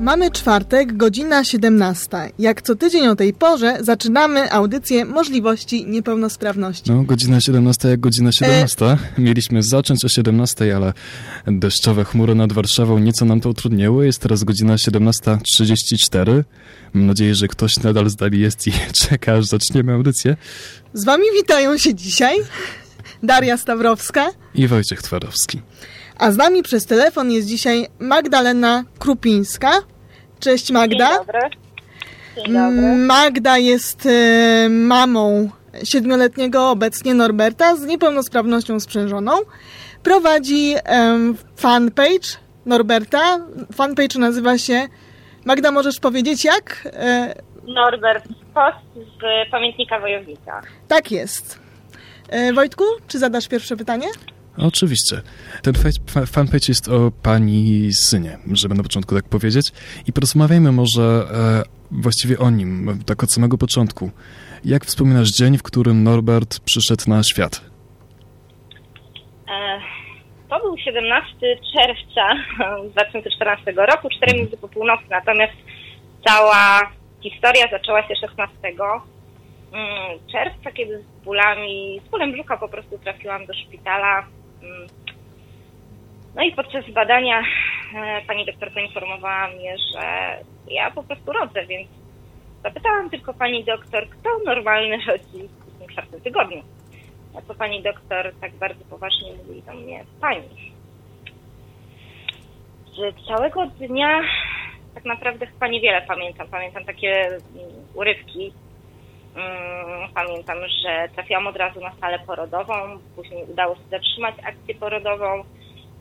Mamy czwartek, godzina 17. Jak co tydzień o tej porze zaczynamy audycję Możliwości Niepełnosprawności. No, godzina 17 jak godzina 17. E... Mieliśmy zacząć o 17, ale deszczowe chmury nad Warszawą nieco nam to utrudniły. Jest teraz godzina 17.34. Mam nadzieję, że ktoś nadal z dali jest i czeka, aż zaczniemy audycję. Z wami witają się dzisiaj Daria Stawrowska i Wojciech Twarowski. A z nami przez telefon jest dzisiaj Magdalena Krupińska. Cześć Magda. Dzień dobry. Dzień dobry. Magda jest e, mamą siedmioletniego obecnie Norberta z niepełnosprawnością sprzężoną. Prowadzi fanpage Norberta. Fanpage nazywa się... Magda, możesz powiedzieć jak? E, Norbert Post z Pamiętnika Wojownika. Tak jest. E, Wojtku, czy zadasz pierwsze pytanie? Oczywiście. Ten fanpage jest o pani synie, żeby na początku tak powiedzieć. I porozmawiajmy może e, właściwie o nim, tak od samego początku. Jak wspominasz dzień, w którym Norbert przyszedł na świat? E, to był 17 czerwca 2014 roku, 4 minuty po północy, natomiast cała historia zaczęła się 16 mm, czerwca, kiedy z bólami, z bólem brzucha po prostu trafiłam do szpitala. No i podczas badania e, pani doktor poinformowała mnie, że ja po prostu rodzę, więc zapytałam tylko pani doktor, kto normalny rodzi w tym czwartym tygodniu. A to pani doktor tak bardzo poważnie mówi do mnie, pani, z całego dnia tak naprawdę chyba niewiele pamiętam. Pamiętam takie mm, urywki, Mm, pamiętam, że trafiłam od razu na salę porodową, później udało się zatrzymać akcję porodową,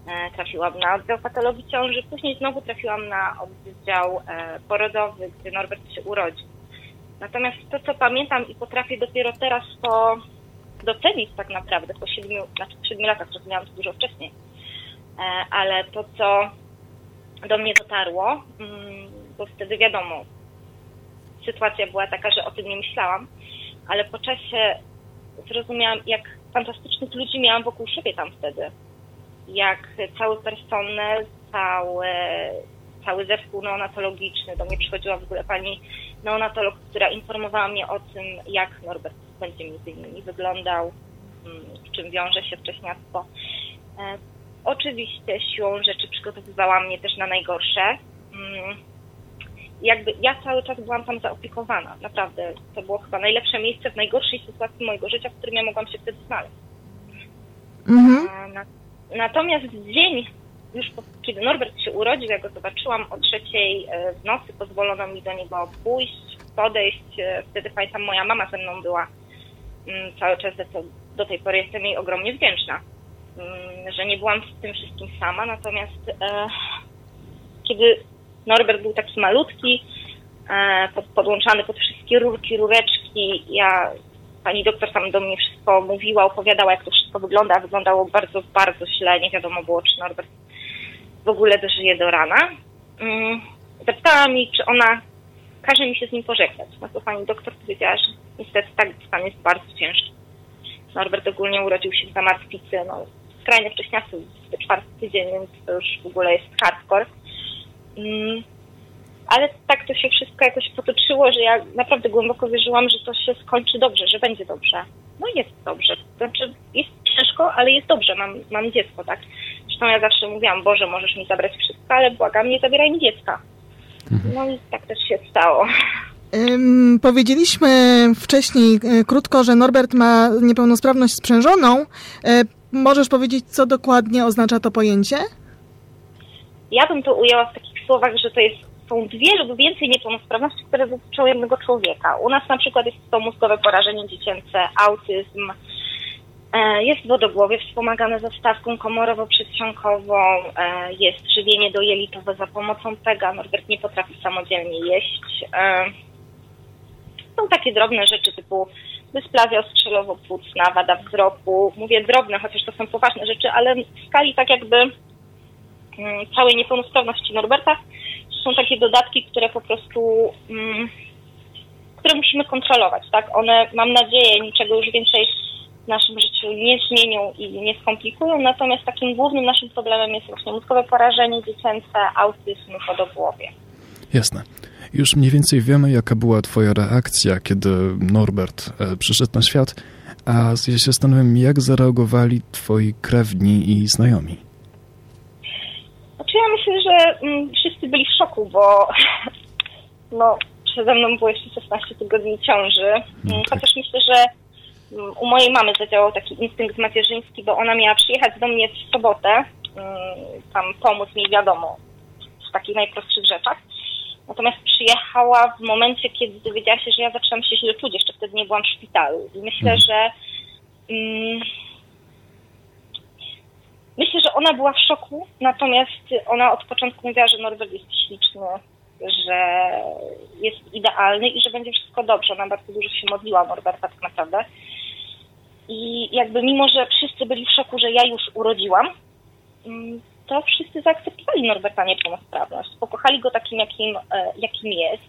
e, trafiłam na oddział patologii ciąży, później znowu trafiłam na oddział e, porodowy, gdzie Norbert się urodził. Natomiast to, co pamiętam i potrafię dopiero teraz to docenić tak naprawdę, po siedmiu, znaczy po siedmiu latach, zrozumiałam to dużo wcześniej, e, ale to, co do mnie dotarło, mm, bo wtedy wiadomo, sytuacja była taka, że o tym nie myślałam, ale po czasie zrozumiałam, jak fantastycznych ludzi miałam wokół siebie tam wtedy. Jak cały personel, cały, cały zespół neonatologiczny, do mnie przychodziła w ogóle pani neonatolog, która informowała mnie o tym, jak Norbert będzie między innymi wyglądał, mm, w czym wiąże się wcześniactwo. E, oczywiście siłą rzeczy przygotowywała mnie też na najgorsze. Jakby ja cały czas byłam tam zaopiekowana. Naprawdę. To było chyba najlepsze miejsce w najgorszej sytuacji mojego życia, w którym ja mogłam się wtedy znaleźć. Mhm. Na, natomiast dzień, już po, kiedy Norbert się urodził, ja go zobaczyłam o trzeciej e, w nocy, pozwolono mi do niego pójść, podejść. E, wtedy pamiętam, moja mama ze mną była mm, cały czas, to do tej pory jestem jej ogromnie wdzięczna, mm, że nie byłam z tym wszystkim sama, natomiast e, kiedy Norbert był taki malutki, e, podłączany pod wszystkie rurki, rureczki. Ja, pani doktor tam do mnie wszystko mówiła, opowiadała, jak to wszystko wygląda. Wyglądało bardzo, bardzo źle. Nie wiadomo było, czy Norbert w ogóle dożyje do rana. Mm, zapytała mi, czy ona każe mi się z nim pożegnać. No to pani doktor powiedziała, że niestety tak stan jest bardzo ciężki. Norbert ogólnie urodził się w zamartwicy, no skrajnie wcześniacy, czwarty tydzień, więc to już w ogóle jest hardcore. Mm, ale tak to się wszystko jakoś potoczyło, że ja naprawdę głęboko wierzyłam, że to się skończy dobrze, że będzie dobrze. No jest dobrze. Znaczy jest ciężko, ale jest dobrze, mam, mam dziecko, tak? Zresztą ja zawsze mówiłam, Boże, możesz mi zabrać wszystko, ale błagam, nie zabieraj mi dziecka. Mhm. No i tak też się stało. Um, powiedzieliśmy wcześniej e, krótko, że Norbert ma niepełnosprawność sprzężoną. E, możesz powiedzieć, co dokładnie oznacza to pojęcie? Ja bym to ujęła w takich słowach, że to jest, są dwie lub więcej niepełnosprawności, które dotyczą jednego człowieka. U nas na przykład jest to mózgowe porażenie dziecięce, autyzm, e, jest wodogłowie wspomagane zastawką komorowo-przedsionkową, e, jest żywienie dojelitowe za pomocą pega, Norbert nie potrafi samodzielnie jeść. E, są takie drobne rzeczy typu dysplazja ostrzelowo-płucna, wada wzroku. Mówię drobne, chociaż to są poważne rzeczy, ale w skali tak jakby całej niepełnosprawności Norberta. Są takie dodatki, które po prostu, mm, które musimy kontrolować, tak? One, mam nadzieję, niczego już więcej w naszym życiu nie zmienią i nie skomplikują, natomiast takim głównym naszym problemem jest właśnie mózgowe porażenie dziecięce, autyzm, wodogłowie. Jasne. Już mniej więcej wiemy, jaka była twoja reakcja, kiedy Norbert e, przyszedł na świat, a ja się zastanawiam, jak zareagowali twoi krewni i znajomi. Znaczy ja myślę, że mm, wszyscy byli w szoku, bo no, przede mną było jeszcze 16 tygodni ciąży. Okay. Chociaż myślę, że mm, u mojej mamy zadziałał taki instynkt macierzyński, bo ona miała przyjechać do mnie w sobotę, mm, tam pomóc mi, wiadomo, w takich najprostszych rzeczach. Natomiast przyjechała w momencie, kiedy dowiedziała się, że ja zaczęłam się źle czuć. Jeszcze wtedy nie byłam w szpitalu. I myślę, mhm. że mm, myślę, że ona była w szoku, natomiast ona od początku mówiła, że Norbert jest śliczny, że jest idealny i że będzie wszystko dobrze. Ona bardzo dużo się modliła Norberta tak naprawdę. I jakby mimo, że wszyscy byli w szoku, że ja już urodziłam, mm, to wszyscy zaakceptowali Norberta niepełnosprawność. Pokochali go takim, jakim, e, jakim jest.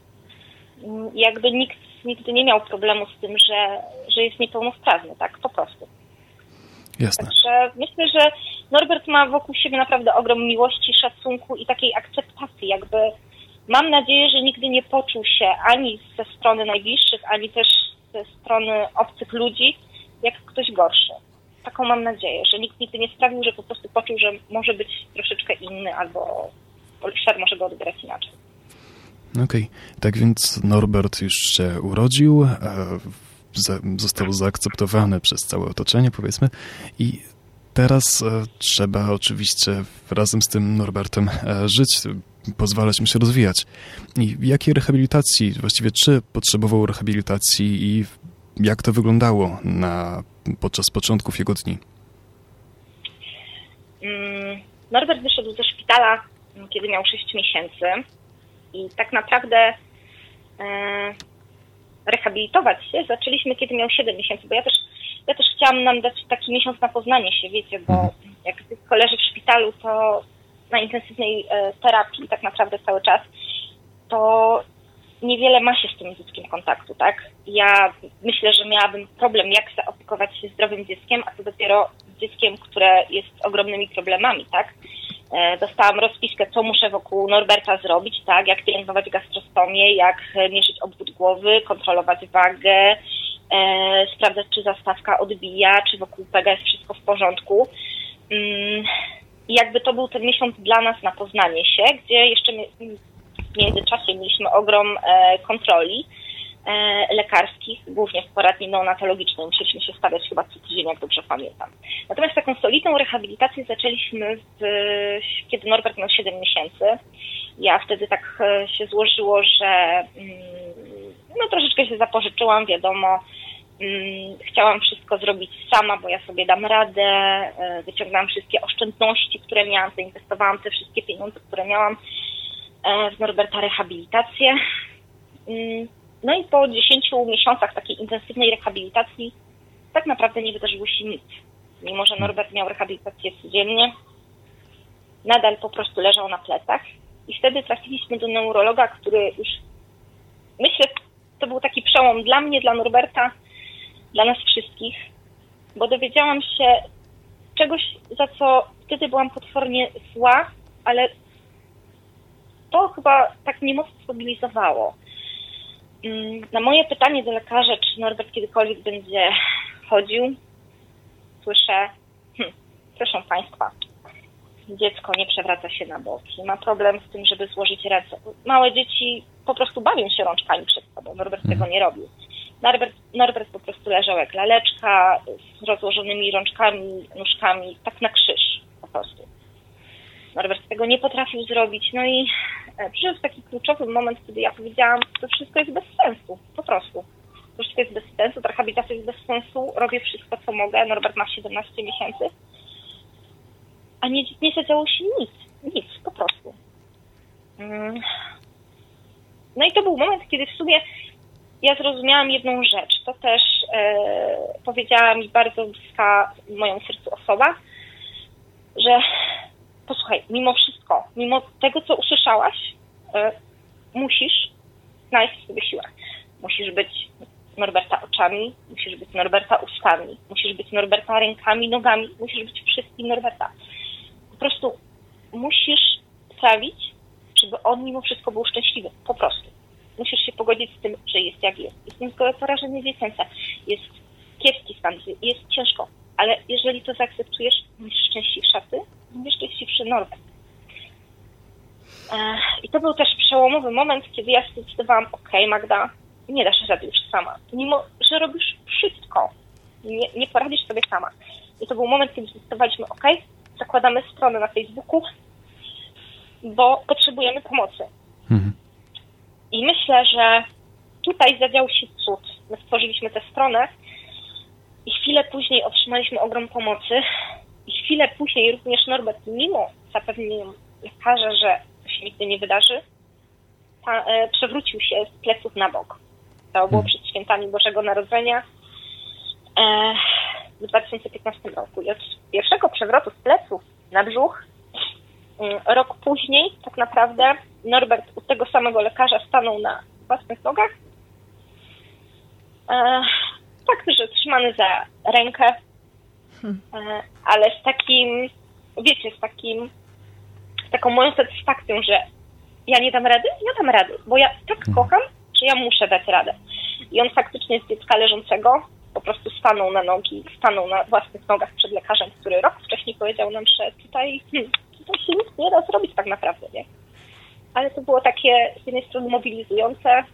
Mm, jakby nikt nigdy nie miał problemu z tym, że, że jest niepełnosprawny, tak? Po prostu. Jasne. Także myślę, że Norbert ma wokół siebie naprawdę ogrom miłości, szacunku i takiej akceptacji. Jakby mam nadzieję, że nigdy nie poczuł się ani ze strony najbliższych, ani też ze strony obcych ludzi, jak ktoś gorszy taką mam nadzieję, że nikt nigdy nie sprawił, że po prostu poczuł, że może być troszeczkę inny albo świat może go odbierać inaczej. Okej, okay. tak więc Norbert już się urodził, e, został zaakceptowany przez całe otoczenie, powiedzmy, i teraz e, trzeba oczywiście razem z tym Norbertem e, żyć, pozwalać mu się rozwijać. I jakiej rehabilitacji, właściwie czy potrzebował rehabilitacji i jak to wyglądało na, podczas początków jego dni? Mm, Norbert wyszedł ze szpitala, kiedy miał 6 miesięcy i tak naprawdę e, rehabilitować się zaczęliśmy, kiedy miał 7 miesięcy, bo ja też, ja też chciałam nam dać taki miesiąc na poznanie się, wiecie, bo mhm. jak dziecko leży w szpitalu, to na intensywnej e, terapii tak naprawdę cały czas, to niewiele ma się z tym dzieckiem kontaktu, tak? Ja myślę, że miałabym problem, jak zaopiekować się zdrowym dzieckiem, a to dopiero dzieckiem, które jest ogromnymi problemami, tak? E, dostałam rozpiskę, co muszę wokół Norberta zrobić, tak? Jak pielęgnować gastrostomię, jak mierzyć obwód głowy, kontrolować wagę, e, sprawdzać, czy zastawka odbija, czy wokół pega jest wszystko w porządku. Mm, I jakby to był ten miesiąc dla nas na poznanie się, gdzie jeszcze w międzyczasie mieliśmy ogrom e, kontroli e, lekarskich, głównie w poradni neonatologicznej. Musieliśmy się stawiać chyba co tydzień, jak dobrze pamiętam. Natomiast taką solidną rehabilitację zaczęliśmy, w, kiedy Norbert miał 7 miesięcy. Ja wtedy tak e, się złożyło, że mm, no troszeczkę się zapożyczyłam, wiadomo, mm, chciałam wszystko zrobić sama, bo ja sobie dam radę, wyciągnęłam wszystkie oszczędności, które miałam, zainwestowałam te wszystkie pieniądze, które miałam E, w Norberta rehabilitację. No i po 10 miesiącach takiej intensywnej rehabilitacji tak naprawdę nie wydarzyło się nic. Mimo, że Norbert miał rehabilitację codziennie, nadal po prostu leżał na plecach. I wtedy trafiliśmy do neurologa, który już, myślę, to był taki przełom dla mnie, dla Norberta, dla nas wszystkich, bo dowiedziałam się czegoś, za co wtedy byłam potwornie zła, ale to chyba tak mnie mocno. Mm, na moje pytanie do lekarza, czy Norbert kiedykolwiek będzie chodził, słyszę, hm, proszę Państwa, dziecko nie przewraca się na boki, ma problem z tym, żeby złożyć ręce. Małe dzieci po prostu bawią się rączkami przed sobą, Norbert tego nie robił. Norbert, Norbert po prostu leżał jak laleczka z rozłożonymi rączkami, nóżkami, tak na krzyż po prostu. Norbert tego nie potrafił zrobić. No i e, przyszedł taki kluczowy moment, kiedy ja powiedziałam, to wszystko jest bez sensu, po prostu. To wszystko jest bez sensu, ta rehabilitacja jest bez sensu, robię wszystko, co mogę. Norbert ma 17 miesięcy, a nie, nie zadziało się nic, nic, po prostu. Mm. No i to był moment, kiedy w sumie ja zrozumiałam jedną rzecz. To też e, powiedziała mi bardzo bliska moją sercu osoba, że posłuchaj, mimo wszystko, mimo tego, co usłyszałaś, e, musisz znaleźć sobie siłę. Musisz być Norberta oczami, musisz być Norberta ustami, musisz być Norberta rękami, nogami, musisz być wszystkim Norberta. Po prostu musisz sprawić, żeby on mimo wszystko był szczęśliwy. Po prostu. Musisz się pogodzić z tym, że jest jak jest. Jest niezgołe porażenie dziecięce. Jest kiepski stan, jest ciężko. Ale jeżeli to zaakceptujesz, będziesz szczęśliwsza ty, będziesz szczęśliwszy Norbert. I to był też przełomowy moment, kiedy ja zdecydowałam, ok, Magda, nie dasz rady już sama. Mimo, że robisz wszystko, nie, nie poradzisz sobie sama. I to był moment, kiedy zdecydowaliśmy, ok, zakładamy stronę na Facebooku, bo potrzebujemy pomocy. Mhm. I myślę, że tutaj zadział się cud. My stworzyliśmy tę stronę i chwilę później otrzymaliśmy ogrom pomocy. I chwilę później również Norbert, mimo zapewnienia lekarza, że to się nigdy nie wydarzy, ta, e, przewrócił się z pleców na bok. To było hmm. przed świętami Bożego Narodzenia e, w 2015 roku. I od pierwszego przewrotu z pleców na brzuch mm, rok później tak naprawdę Norbert u tego samego lekarza stanął na własnych nogach. Tak, że trzymany za rękę, hmm. e, ale z takim, wiecie, z takim, z taką moją satysfakcją, że ja nie dam rady, ja dam rady, bo ja tak hmm. kocham, że ja muszę dać radę. I on faktycznie z dziecka leżącego po prostu stanął na nogi, stanął na własnych nogach przed lekarzem, który rok wcześniej powiedział nam, że tutaj, hmm, tutaj się nic nie da zrobić tak naprawdę, nie? Ale to było takie z jednej strony mobilizujące,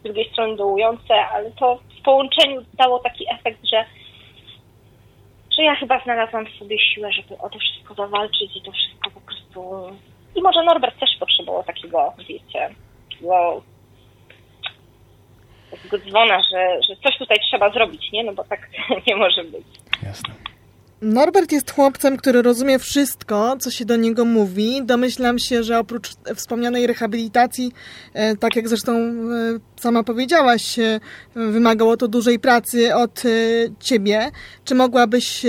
z drugiej strony dołujące, ale to w połączeniu dało taki efekt, że, że ja chyba znalazłam w sobie siłę, żeby o to wszystko zawalczyć i to wszystko po prostu... I może Norbert też potrzebował takiego, wiecie, takiego takiego dzwona, że, że coś tutaj trzeba zrobić, nie? No bo tak nie może być. Jasne. Norbert jest chłopcem, który rozumie wszystko, co się do niego mówi. Domyślam się, że oprócz wspomnianej rehabilitacji, e, tak jak zresztą e, sama powiedziałaś, e, wymagało to dużej pracy od ciebie. Czy mogłabyś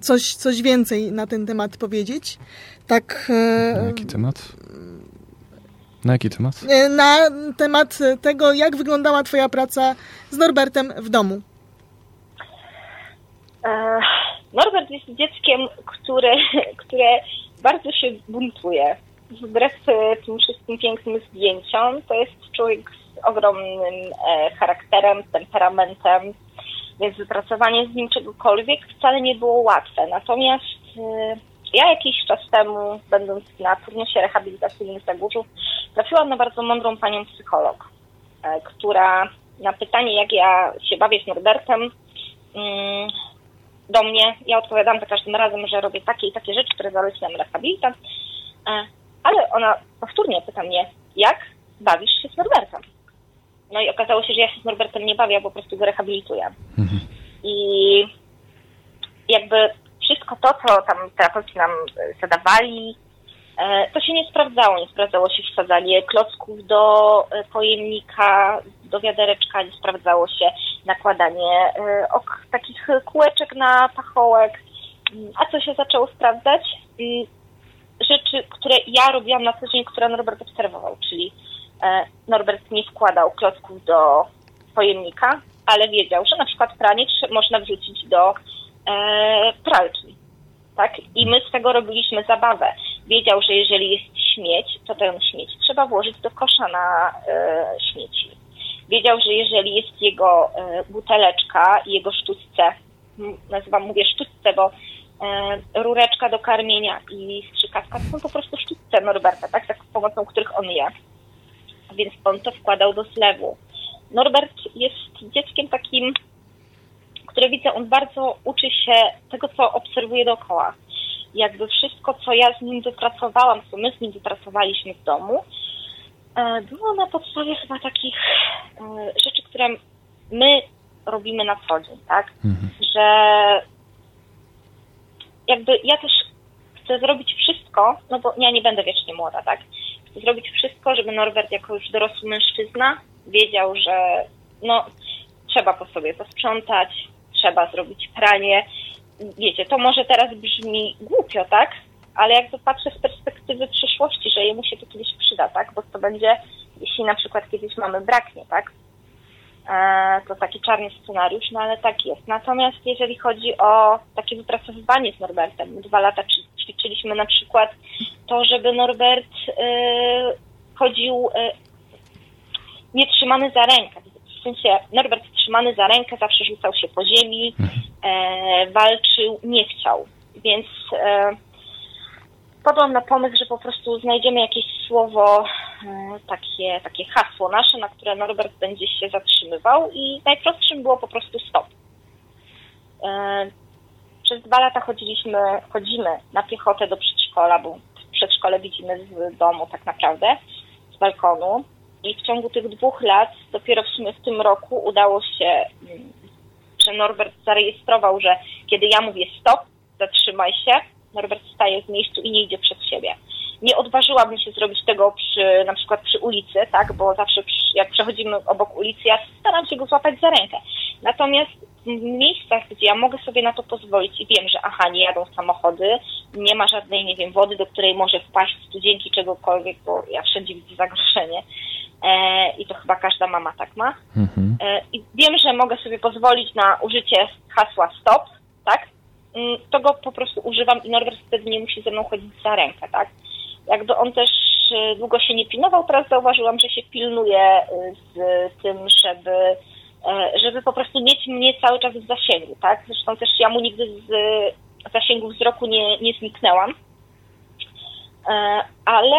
coś, coś więcej na ten temat powiedzieć? Tak. Na jaki temat? Na jaki temat? Na temat tego, jak wyglądała Twoja praca z Norbertem w domu. Norbert jest dzieckiem, które, które bardzo się buntuje. Wbrew tym wszystkim pięknym zdjęciom, to jest człowiek z ogromnym e, charakterem, temperamentem, więc wypracowanie z nim czegokolwiek wcale nie było łatwe. Natomiast e, ja jakiś czas temu, będąc na turnusie rehabilitacyjnym w Zagórzu, trafiłam na bardzo mądrą panią psycholog, e, która na pytanie, jak ja się bawię z Norbertem, mm, do mnie. Ja odpowiadam za każdym razem, że robię takie i takie rzeczy, które zaleci nam rehabilitant. E, ale ona powtórnie pyta mnie, jak bawisz się z Norbertem? No i okazało się, że ja się z Norbertem nie bawię, po prostu go rehabilituję. Mhm. I jakby wszystko to, co tam terapeuci nam zadawali, e, to się nie sprawdzało. Nie sprawdzało się wsadzanie klocków do e, pojemnika, do wiadereczka, nie sprawdzało się nakładanie e, ok, takich kółeczek na pachołek. Mm, a co się zaczęło sprawdzać? Mm, rzeczy, które ja robiłam na co dzień, które Norbert obserwował, czyli Norbert nie wkładał klocków do pojemnika, ale wiedział, że na przykład pranie można wrzucić do e, pralki. Tak? I my z tego robiliśmy zabawę. Wiedział, że jeżeli jest śmieć, to ten śmieć trzeba włożyć do kosza na e, śmieci. Wiedział, że jeżeli jest jego e, buteleczka i jego sztućce, nazywam, mówię sztućce, bo e, rureczka do karmienia i strzykawka to są po prostu sztućce Norberta, tak, tak pomocą których on je. Więc on to wkładał do zlewu. Norbert jest dzieckiem takim które widzę, on bardzo uczy się tego, co obserwuje dookoła. Jakby wszystko, co ja z nim wypracowałam, co my z nim wypracowaliśmy w domu, e, było na podstawie chyba takich e, rzeczy, które my robimy na co dzień, tak? Mhm. Że jakby ja też chcę zrobić wszystko, no bo ja nie będę wiecznie młoda, tak? Chcę zrobić wszystko, żeby Norbert jako już dorosły mężczyzna wiedział, że no trzeba po sobie posprzątać, trzeba zrobić pranie. Wiecie, to może teraz brzmi głupio, tak? Ale jak patrzę z perspektywy przyszłości, że jemu się to kiedyś przyda, tak? Bo to będzie, jeśli na przykład kiedyś mamy braknie, tak? E, to taki czarny scenariusz, no ale tak jest. Natomiast jeżeli chodzi o takie wypracowywanie z Norbertem, dwa lata ćwiczyliśmy na przykład to, żeby Norbert e, chodził e, nie trzymany za rękę. W sensie Norbert trzymany za rękę zawsze rzucał się po ziemi, e, walczył, nie chciał. Więc e, padłam na pomysł, że po prostu znajdziemy jakieś słowo, e, takie, takie hasło nasze, na które Norbert będzie się zatrzymywał i najprostszym było po prostu stop. E, przez dwa lata chodziliśmy, chodzimy na piechotę do przedszkola, bo przedszkole widzimy z domu tak naprawdę, z balkonu. I w ciągu tych dwóch lat, dopiero w sumie w tym roku udało się, mm, Norbert zarejestrował, że kiedy ja mówię stop, zatrzymaj się, Norbert staje w miejscu i nie idzie przed siebie. Nie odważyłabym się zrobić tego przy, na przykład przy ulicy, tak, bo zawsze przy, jak przechodzimy obok ulicy, ja staram się go złapać za rękę. Natomiast w miejscach, gdzie ja mogę sobie na to pozwolić i wiem, że aha, nie jadą samochody, nie ma żadnej, nie wiem, wody, do której może wpaść studzienki czegokolwiek, bo ja wszędzie widzę zagrożenie. E, I to chyba każda mama tak ma. Mhm. E, I wiem, że mogę sobie pozwolić na użycie hasła stop, tak? Mm, to go po prostu używam i Norbert wtedy nie musi ze mną chodzić za rękę, tak? Jakby on też e, długo się nie pilnował, teraz zauważyłam, że się pilnuje z tym, żeby żeby po prostu mieć mnie cały czas w zasięgu, tak? Zresztą też ja mu nigdy z zasięgu wzroku nie, nie zniknęłam, ale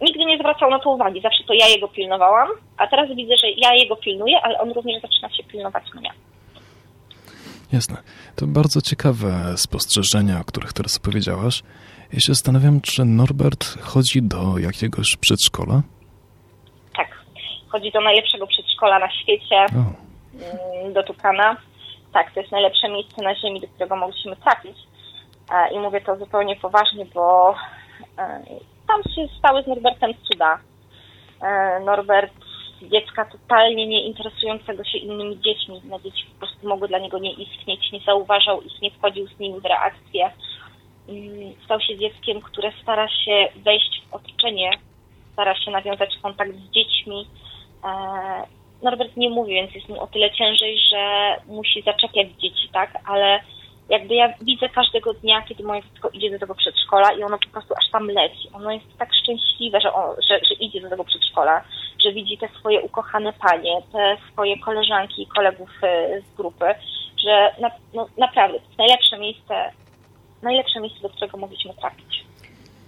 nigdy nie zwracał na to uwagi. Zawsze to ja jego pilnowałam, a teraz widzę, że ja jego pilnuję, ale on również zaczyna się pilnować mnie. Jasne. To bardzo ciekawe spostrzeżenia, o których teraz powiedziałaś. Ja się zastanawiam, czy Norbert chodzi do jakiegoś przedszkola? chodzi do najlepszego przedszkola na świecie, mm, do Tukana. Tak, to jest najlepsze miejsce na ziemi, do którego mogliśmy trafić. E, I mówię to zupełnie poważnie, bo e, tam się stały z Norbertem cuda. E, Norbert, dziecka totalnie nie interesującego się innymi dziećmi, na dzieci po prostu mogły dla niego nie istnieć, nie zauważał ich, nie wchodził z nimi w reakcję. Mm, stał się dzieckiem, które stara się wejść w otoczenie, stara się nawiązać kontakt z dziećmi, E, Norbert nie mówi, więc jest mu o tyle ciężej, że musi zaczepiać dzieci, tak? Ale jakby ja widzę każdego dnia, kiedy moje dziecko idzie do tego przedszkola i ono po prostu aż tam leci. Ono jest tak szczęśliwe, że, on, że, że idzie do tego przedszkola, że widzi te swoje ukochane panie, te swoje koleżanki i kolegów e, z grupy, że na, no, naprawdę to jest najlepsze miejsce, najlepsze miejsce, do którego mogliśmy trafić.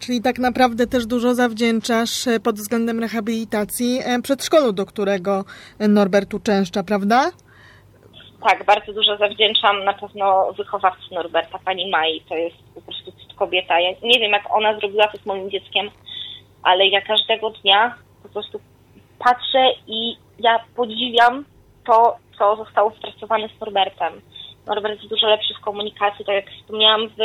Czyli tak naprawdę też dużo zawdzięczasz e, pod względem rehabilitacji e, przedszkolu, do którego Norbert uczęszcza, prawda? Tak, bardzo dużo zawdzięczam na pewno wychowawcy Norberta, pani Mai. To jest po prostu kobieta. Ja nie wiem, jak ona zrobiła to z moim dzieckiem, ale ja każdego dnia po prostu patrzę i ja podziwiam to, co zostało spracowane z Norbertem. Norbert jest dużo lepszy w komunikacji, tak jak wspomniałam, w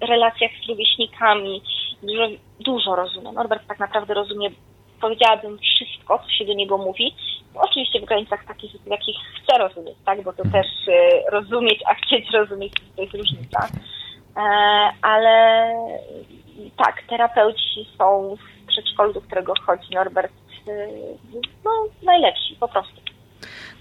relacjach z rówieśnikami. Dużo, dużo rozumie. Norbert tak naprawdę rozumie, powiedziałabym, wszystko, co się do niego mówi. Oczywiście w granicach takich, jakich chce rozumieć, tak? Bo to też y, rozumieć, a chcieć rozumieć, to jest różnica. E, ale tak, terapeuci są w przedszkolu, do którego chodzi Norbert, y, no najlepsi, po prostu.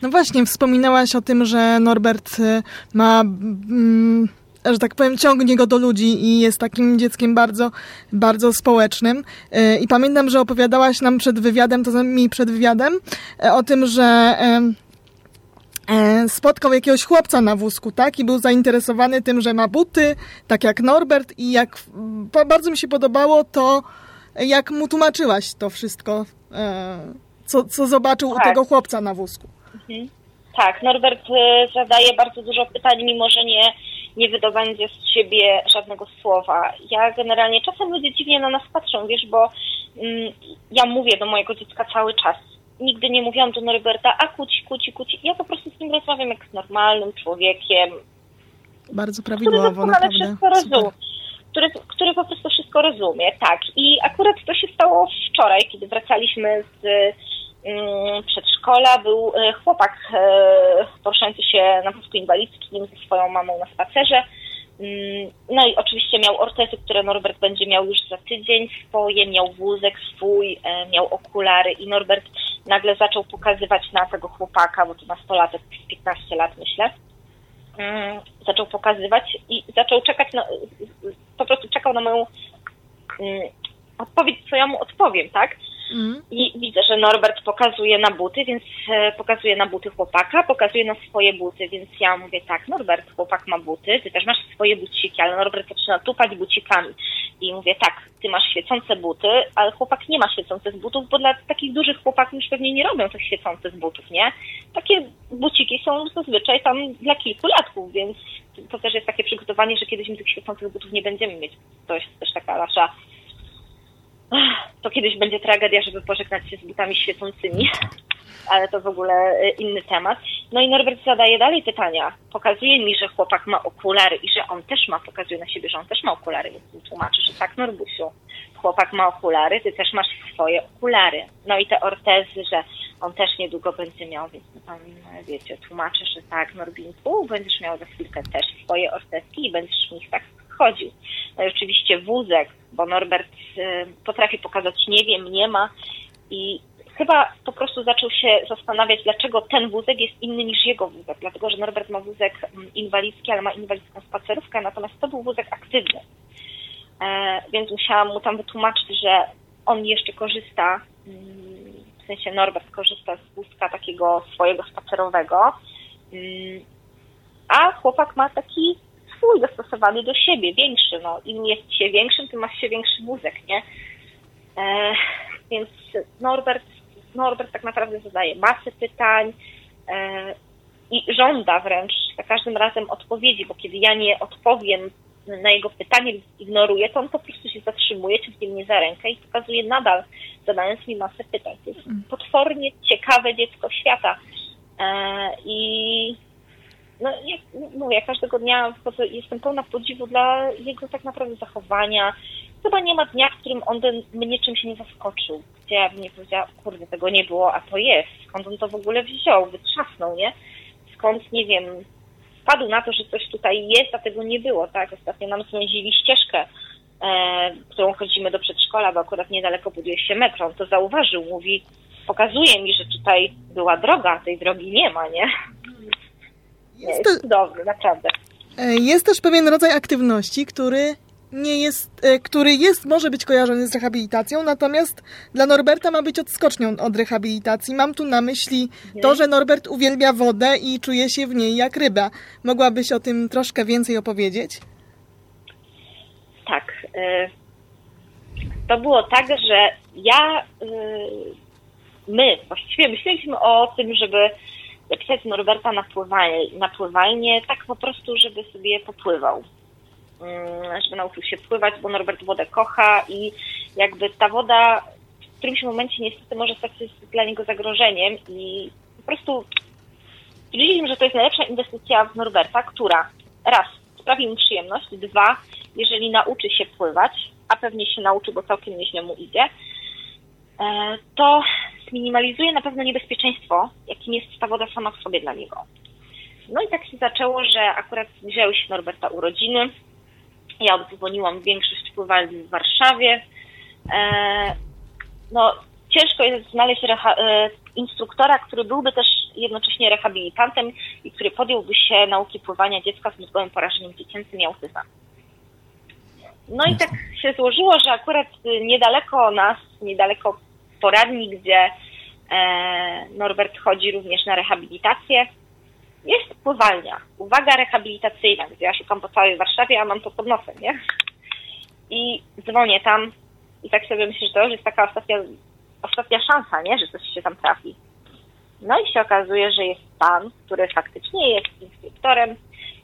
No właśnie, wspominałaś o tym, że Norbert y, ma mm, że tak powiem, ciągnie go do ludzi i jest takim dzieckiem bardzo, bardzo społecznym. E, I pamiętam, że opowiadałaś nam przed wywiadem, to mi przed wywiadem, e, o tym, że e, spotkał jakiegoś chłopca na wózku, tak? I był zainteresowany tym, że ma buty, tak jak Norbert i jak bardzo mi się podobało to, jak mu tłumaczyłaś to wszystko, co, co zobaczył tak. u tego chłopca na wózku. Mhm. Tak, Norbert zadaje bardzo dużo pytań, mimo że nie nie wydobędzie z siebie żadnego słowa. Ja generalnie, czasem ludzie dziwnie na nas patrzą, wiesz, bo mm, ja mówię do mojego dziecka cały czas. Nigdy nie mówiłam do Norberta, a kuci, kuci, kuci. Ja po prostu z nim rozmawiam jak z normalnym człowiekiem. Bardzo prawidłowo, naprawdę. Wszystko rozumie, który, który po prostu wszystko rozumie, tak. I akurat to się stało wczoraj, kiedy wracaliśmy z przedszkola był e, chłopak e, poruszający się na wózku inwalidzkim ze swoją mamą na spacerze. Mm, no i oczywiście miał ortezy, które Norbert będzie miał już za tydzień swoje, miał wózek swój, miał okulary i Norbert nagle zaczął pokazywać na tego chłopaka, bo to nastolatek, 15 lat myślę, mm, zaczął pokazywać i zaczął czekać, na, po prostu czekał na moją odpowiedź, co ja mu odpowiem, tak? Mm. I widzę, że Norbert pokazuje na buty, więc e, pokazuje na buty chłopaka, pokazuje na swoje buty, więc ja mówię tak, Norbert, chłopak ma buty, ty też masz swoje buciki, ale Norbert zaczyna tupać bucikami. I mówię tak, ty masz świecące buty, ale chłopak nie ma świecących butów, bo dla takich dużych chłopaków już pewnie nie robią tych świecących butów, nie? Takie buciki są zazwyczaj tam dla kilkulatków, więc to też jest takie przygotowanie, że kiedyś my tych świecących butów nie będziemy mieć. To jest też taka nasza to kiedyś będzie tragedia, żeby pożegnać się z butami świecącymi, ale to w ogóle y, inny temat. No i Norbert zadaje dalej pytania. Pokazuje mi, że chłopak ma okulary i że on też ma, pokazuje na siebie, że on też ma okulary, więc mi tłumaczy, że tak, Norbusiu, chłopak ma okulary, ty też masz swoje okulary. No i te ortezy, że on też niedługo będzie miał, więc tam, wiecie, tłumaczę, że tak, Norbinku, będziesz miał za chwilkę też swoje ortezki i będziesz w nich tak chodził. No i oczywiście wózek, bo Norbert y, potrafi pokazać nie wiem, nie ma i chyba po prostu zaczął się zastanawiać, dlaczego ten wózek jest inny niż jego wózek. Dlatego, że Norbert ma wózek mm, inwalidzki, ale ma inwalidzką spacerówkę, natomiast to był wózek aktywny. E, więc musiałam mu tam wytłumaczyć, że on jeszcze korzysta, mm, w sensie Norbert korzysta z wózka takiego swojego spacerowego, mm, a chłopak ma taki swój dostosowany do siebie, większy. No, Im jest się większym, tym masz się większy wózek, nie? E, więc Norbert, Norbert tak naprawdę zadaje masę pytań e, i żąda wręcz za każdym razem odpowiedzi, bo kiedy ja nie odpowiem na jego pytanie ignoruje, to on po prostu się zatrzymuje, ciągnie mnie za rękę i pokazuje nadal, zadając mi masę pytań. To jest Mm. potwornie ciekawe dziecko świata. E, I no, jak mówię, każdego dnia jestem pełna podziwu dla jego tak naprawdę zachowania. Chyba nie ma dnia, w którym on ten, mnie czymś nie zaskoczył. Gdzie ja bym nie powiedziała, kurde, tego nie było, a to jest. Skąd on to w ogóle wziął, wytrzasnął, nie? Skąd, nie wiem, wpadł na to, że coś tutaj jest, a tego nie było, tak? Ostatnio nam zwęzili ścieżkę, e, którą chodzimy do przedszkola, bo akurat niedaleko buduje się metro. On to zauważył, mówi, pokazuje mi, że tutaj była droga, a tej drogi nie ma, nie? Jest, cudowny, naprawdę. e, jest też pewien rodzaj aktywności, który nie jest, e, który jest, może być kojarzony z rehabilitacją, natomiast dla Norberta ma być odskocznią od rehabilitacji. Mam tu na myśli to, że Norbert uwielbia wodę i czuje się w niej jak ryba. Mogłabyś o tym troszkę więcej opowiedzieć? Tak. y, To było tak, że ja, my właściwie myśleliśmy o tym, żeby zapisać Norberta na pływanie, na tak po prostu, żeby sobie popływał. Mm, Żeby nauczył się pływać, bo Norbert wodę kocha i jakby ta woda w którymś momencie niestety może stać się dla niego zagrożeniem i po prostu stwierdziliśmy, że to jest najlepsza inwestycja w Norberta, która raz sprawi mu przyjemność, dwa, jeżeli nauczy się pływać, a pewnie się nauczy, bo całkiem nieźle mu idzie, to zminimalizuje na pewno niebezpieczeństwo, jakim jest ta woda sama w sobie dla niego. No i tak się zaczęło, że akurat wzięły się Norberta urodziny. Ja obdzwoniłam większość pływalni w Warszawie. E, no, ciężko jest znaleźć e, instruktora, który byłby też jednocześnie rehabilitantem i który podjąłby się nauki pływania dziecka z mózgowym porażeniem dziecięcym i autyzmem. No i tak się złożyło, że akurat y, niedaleko nas, niedaleko poradni, gdzie e, Norbert chodzi również na rehabilitację, jest pływalnia. Uwaga rehabilitacyjna, gdzie ja szukam po całej Warszawie, a mam to pod nosem, nie? I dzwonię tam i tak sobie myślę, że to już jest taka ostatnia, ostatnia szansa, nie? Że coś się tam trafi. No i się okazuje, że jest pan, który faktycznie jest instruktorem,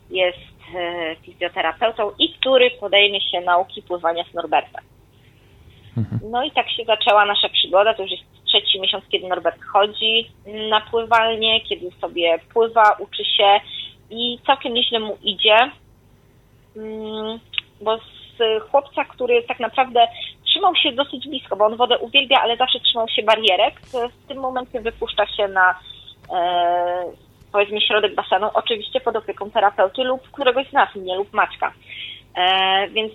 jest e, fizjoterapeutą i który podejmie się nauki pływania z Norbertem. No i tak się zaczęła nasza przygoda. To już jest trzeci miesiąc, kiedy Norbert chodzi na pływalnię, kiedy sobie pływa, uczy się i całkiem nieźle mu idzie. Mm, Bo z chłopca, który tak naprawdę trzymał się dosyć blisko, bo on wodę uwielbia, ale zawsze trzymał się barierek, w tym momencie wypuszcza się na e, powiedzmy środek basenu, oczywiście pod opieką terapeuty lub któregoś z nas, mnie lub Maćka. E, więc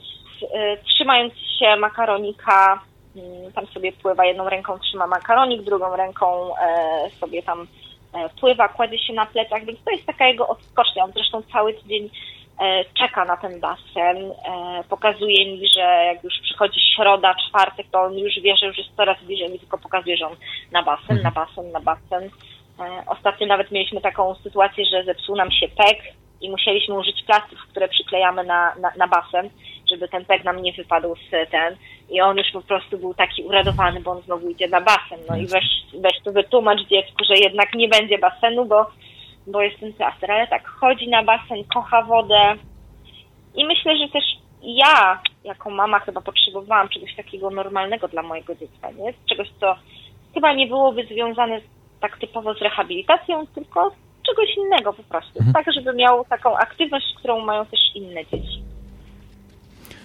trzymając się makaronika, mm, tam sobie pływa, jedną ręką trzyma makaronik, drugą ręką e, sobie tam e, pływa, kładzie się na plecach, więc to jest taka jego odskocznia. On zresztą cały tydzień e, czeka na ten basen, pokazuje mi, że jak już przychodzi środa, czwartek, to on już wie, że już jest coraz bliżej mi, tylko pokazuje, że on na basen, na basen, na basen. Ostatnio nawet mieliśmy taką sytuację, że zepsuł nam się pek i musieliśmy użyć plastrów, które przyklejamy na, na, na basen, żeby ten pek nam nie wypadł z ten. I on już po prostu był taki uradowany, bo on znowu idzie na basen. No i weź, weź tu wytłumacz dziecku, że jednak nie będzie basenu, bo, bo jest ten plaster. Ale tak, chodzi na basen, kocha wodę. I myślę, że też ja, jako mama, chyba potrzebowałam czegoś takiego normalnego dla mojego dziecka, nie? Czegoś, co chyba nie byłoby związane tak typowo z rehabilitacją, tylko czegoś innego po prostu. Tak, żeby miał taką aktywność, którą mają też inne dzieci.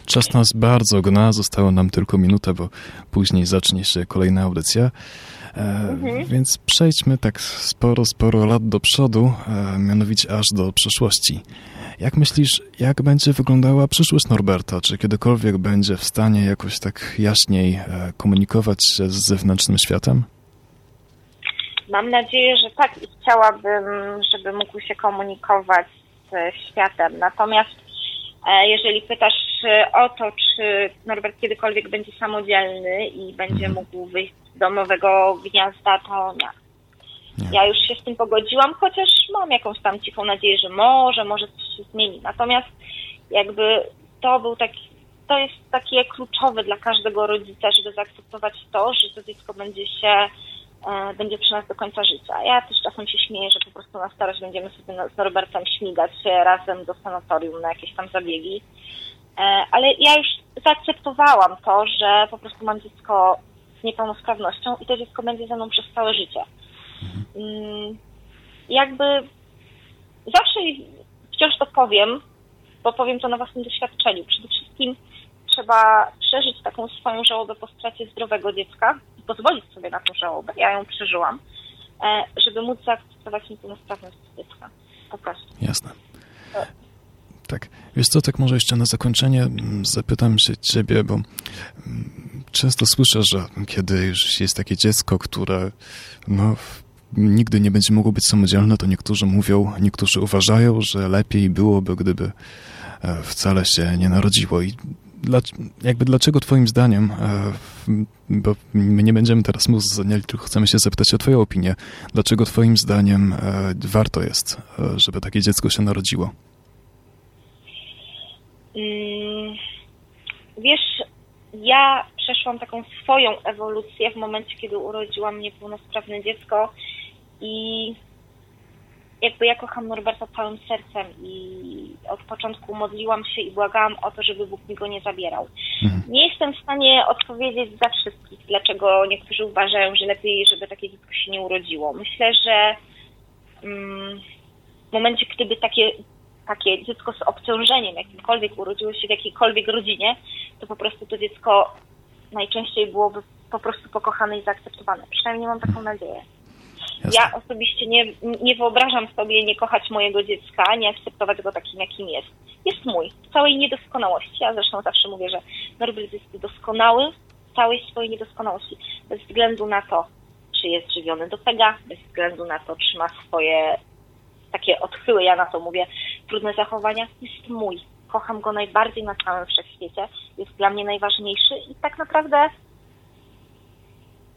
Czas nas bardzo gna, zostało nam tylko minuta, bo później zacznie się kolejna audycja. E, Więc przejdźmy tak sporo, sporo lat do przodu, e, mianowicie aż do przyszłości. Jak myślisz, jak będzie wyglądała przyszłość Norberta? Czy kiedykolwiek będzie w stanie jakoś tak jaśniej e, komunikować się z zewnętrznym światem? Mam nadzieję, że tak i chciałabym, żeby mógł się komunikować ze światem. Natomiast e, jeżeli pytasz o to, czy Norbert kiedykolwiek będzie samodzielny i będzie mógł wyjść z domowego gniazda, to nie. Nie. Ja już się z tym pogodziłam, chociaż mam jakąś tam cichą nadzieję, że może, może coś się zmieni. Natomiast jakby to był taki, to jest takie kluczowe dla każdego rodzica, żeby zaakceptować to, że to dziecko będzie się, e, będzie przy nas do końca życia. Ja też czasem się śmieję, że po prostu na starość będziemy sobie z Norbertem śmigać się razem do sanatorium na jakieś tam zabiegi. E, ale ja już zaakceptowałam to, że po prostu mam dziecko z niepełnosprawnością i to dziecko będzie ze mną przez całe życie. Mm, jakby zawsze wciąż to powiem, bo powiem to na własnym doświadczeniu. Przede wszystkim trzeba przeżyć taką swoją żałobę po stracie zdrowego dziecka i pozwolić sobie na tą żałobę. Ja ją przeżyłam, e, żeby móc zaakceptować niepełnosprawność dziecka. Po prostu. Jasne. Tak. Wiesz co, tak może jeszcze na zakończenie mm, zapytam się ciebie, bo mm, często słyszę, że kiedy już jest takie dziecko, które no, nigdy nie będzie mogło być samodzielne, to niektórzy mówią, niektórzy uważają, że lepiej byłoby, gdyby e, wcale się nie narodziło. I dla, jakby dlaczego twoim zdaniem, e, bo my nie będziemy teraz muzycznie, tylko chcemy się zapytać o twoją opinię, dlaczego twoim zdaniem e, warto jest, żeby takie dziecko się narodziło? Mm, Wiesz, ja przeszłam taką swoją ewolucję w momencie, kiedy urodziłam niepełnosprawne dziecko i jakby ja kocham Norberta całym sercem i od początku modliłam się i błagałam o to, żeby Bóg mi go nie zabierał. Nie jestem w stanie odpowiedzieć za wszystkich, dlaczego niektórzy uważają, że lepiej, żeby takie dziecko się nie urodziło. Myślę, że mm, w momencie, gdyby takie, takie dziecko z obciążeniem jakimkolwiek urodziło się w jakiejkolwiek rodzinie, to po prostu to dziecko najczęściej byłoby po prostu pokochane i zaakceptowane. Przynajmniej mam taką nadzieję. Jasne. Ja osobiście nie, nie wyobrażam sobie nie kochać mojego dziecka, nie akceptować go takim, jakim jest. Jest mój, w całej niedoskonałości. Ja zresztą zawsze mówię, że Norbert jest doskonały w całej swojej niedoskonałości. Bez względu na to, czy jest żywiony do pega, bez względu na to, czy ma swoje takie odchyły, ja na to mówię, trudne zachowania, jest mój. Kocham go najbardziej na całym wszechświecie. Jest dla mnie najważniejszy i tak naprawdę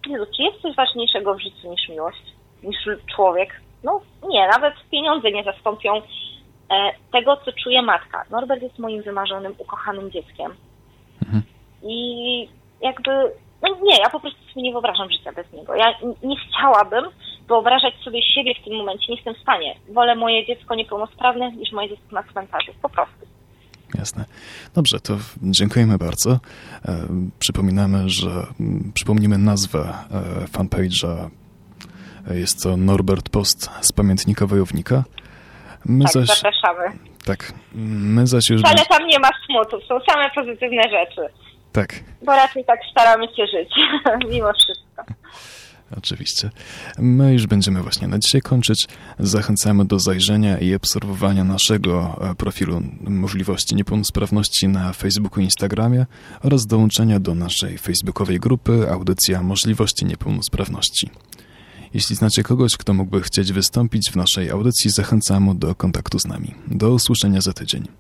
Jezu, czy jest coś ważniejszego w życiu niż miłość? Niż człowiek? No nie, nawet pieniądze nie zastąpią e, tego, co czuje matka. Norbert jest moim wymarzonym, ukochanym dzieckiem. I jakby, no nie, ja po prostu sobie nie wyobrażam życia bez niego. Ja nie chciałabym wyobrażać sobie siebie w tym momencie, nie jestem w stanie. Wolę moje dziecko niepełnosprawne niż moje dziecko na cmentarzu, po prostu. Jasne. Dobrze, to dziękujemy bardzo. E, przypominamy, że przypomnimy nazwę e, fanpage'a. E, Jest to Norbert Post z pamiętnika wojownika. My Tak, zaś, zapraszamy. tak, my zaś już... Wcale tam nie ma smutu, są same pozytywne rzeczy. Tak, Bo raczej tak staramy się żyć, mimo wszystko. Oczywiście. My już będziemy właśnie na dzisiaj kończyć. Zachęcamy do zajrzenia i obserwowania naszego e, profilu możliwości niepełnosprawności na Facebooku i Instagramie oraz dołączenia do naszej facebookowej grupy Audycja Możliwości Niepełnosprawności. Jeśli znacie kogoś, kto mógłby chcieć wystąpić w naszej audycji, zachęcamy do kontaktu z nami. Do usłyszenia za tydzień.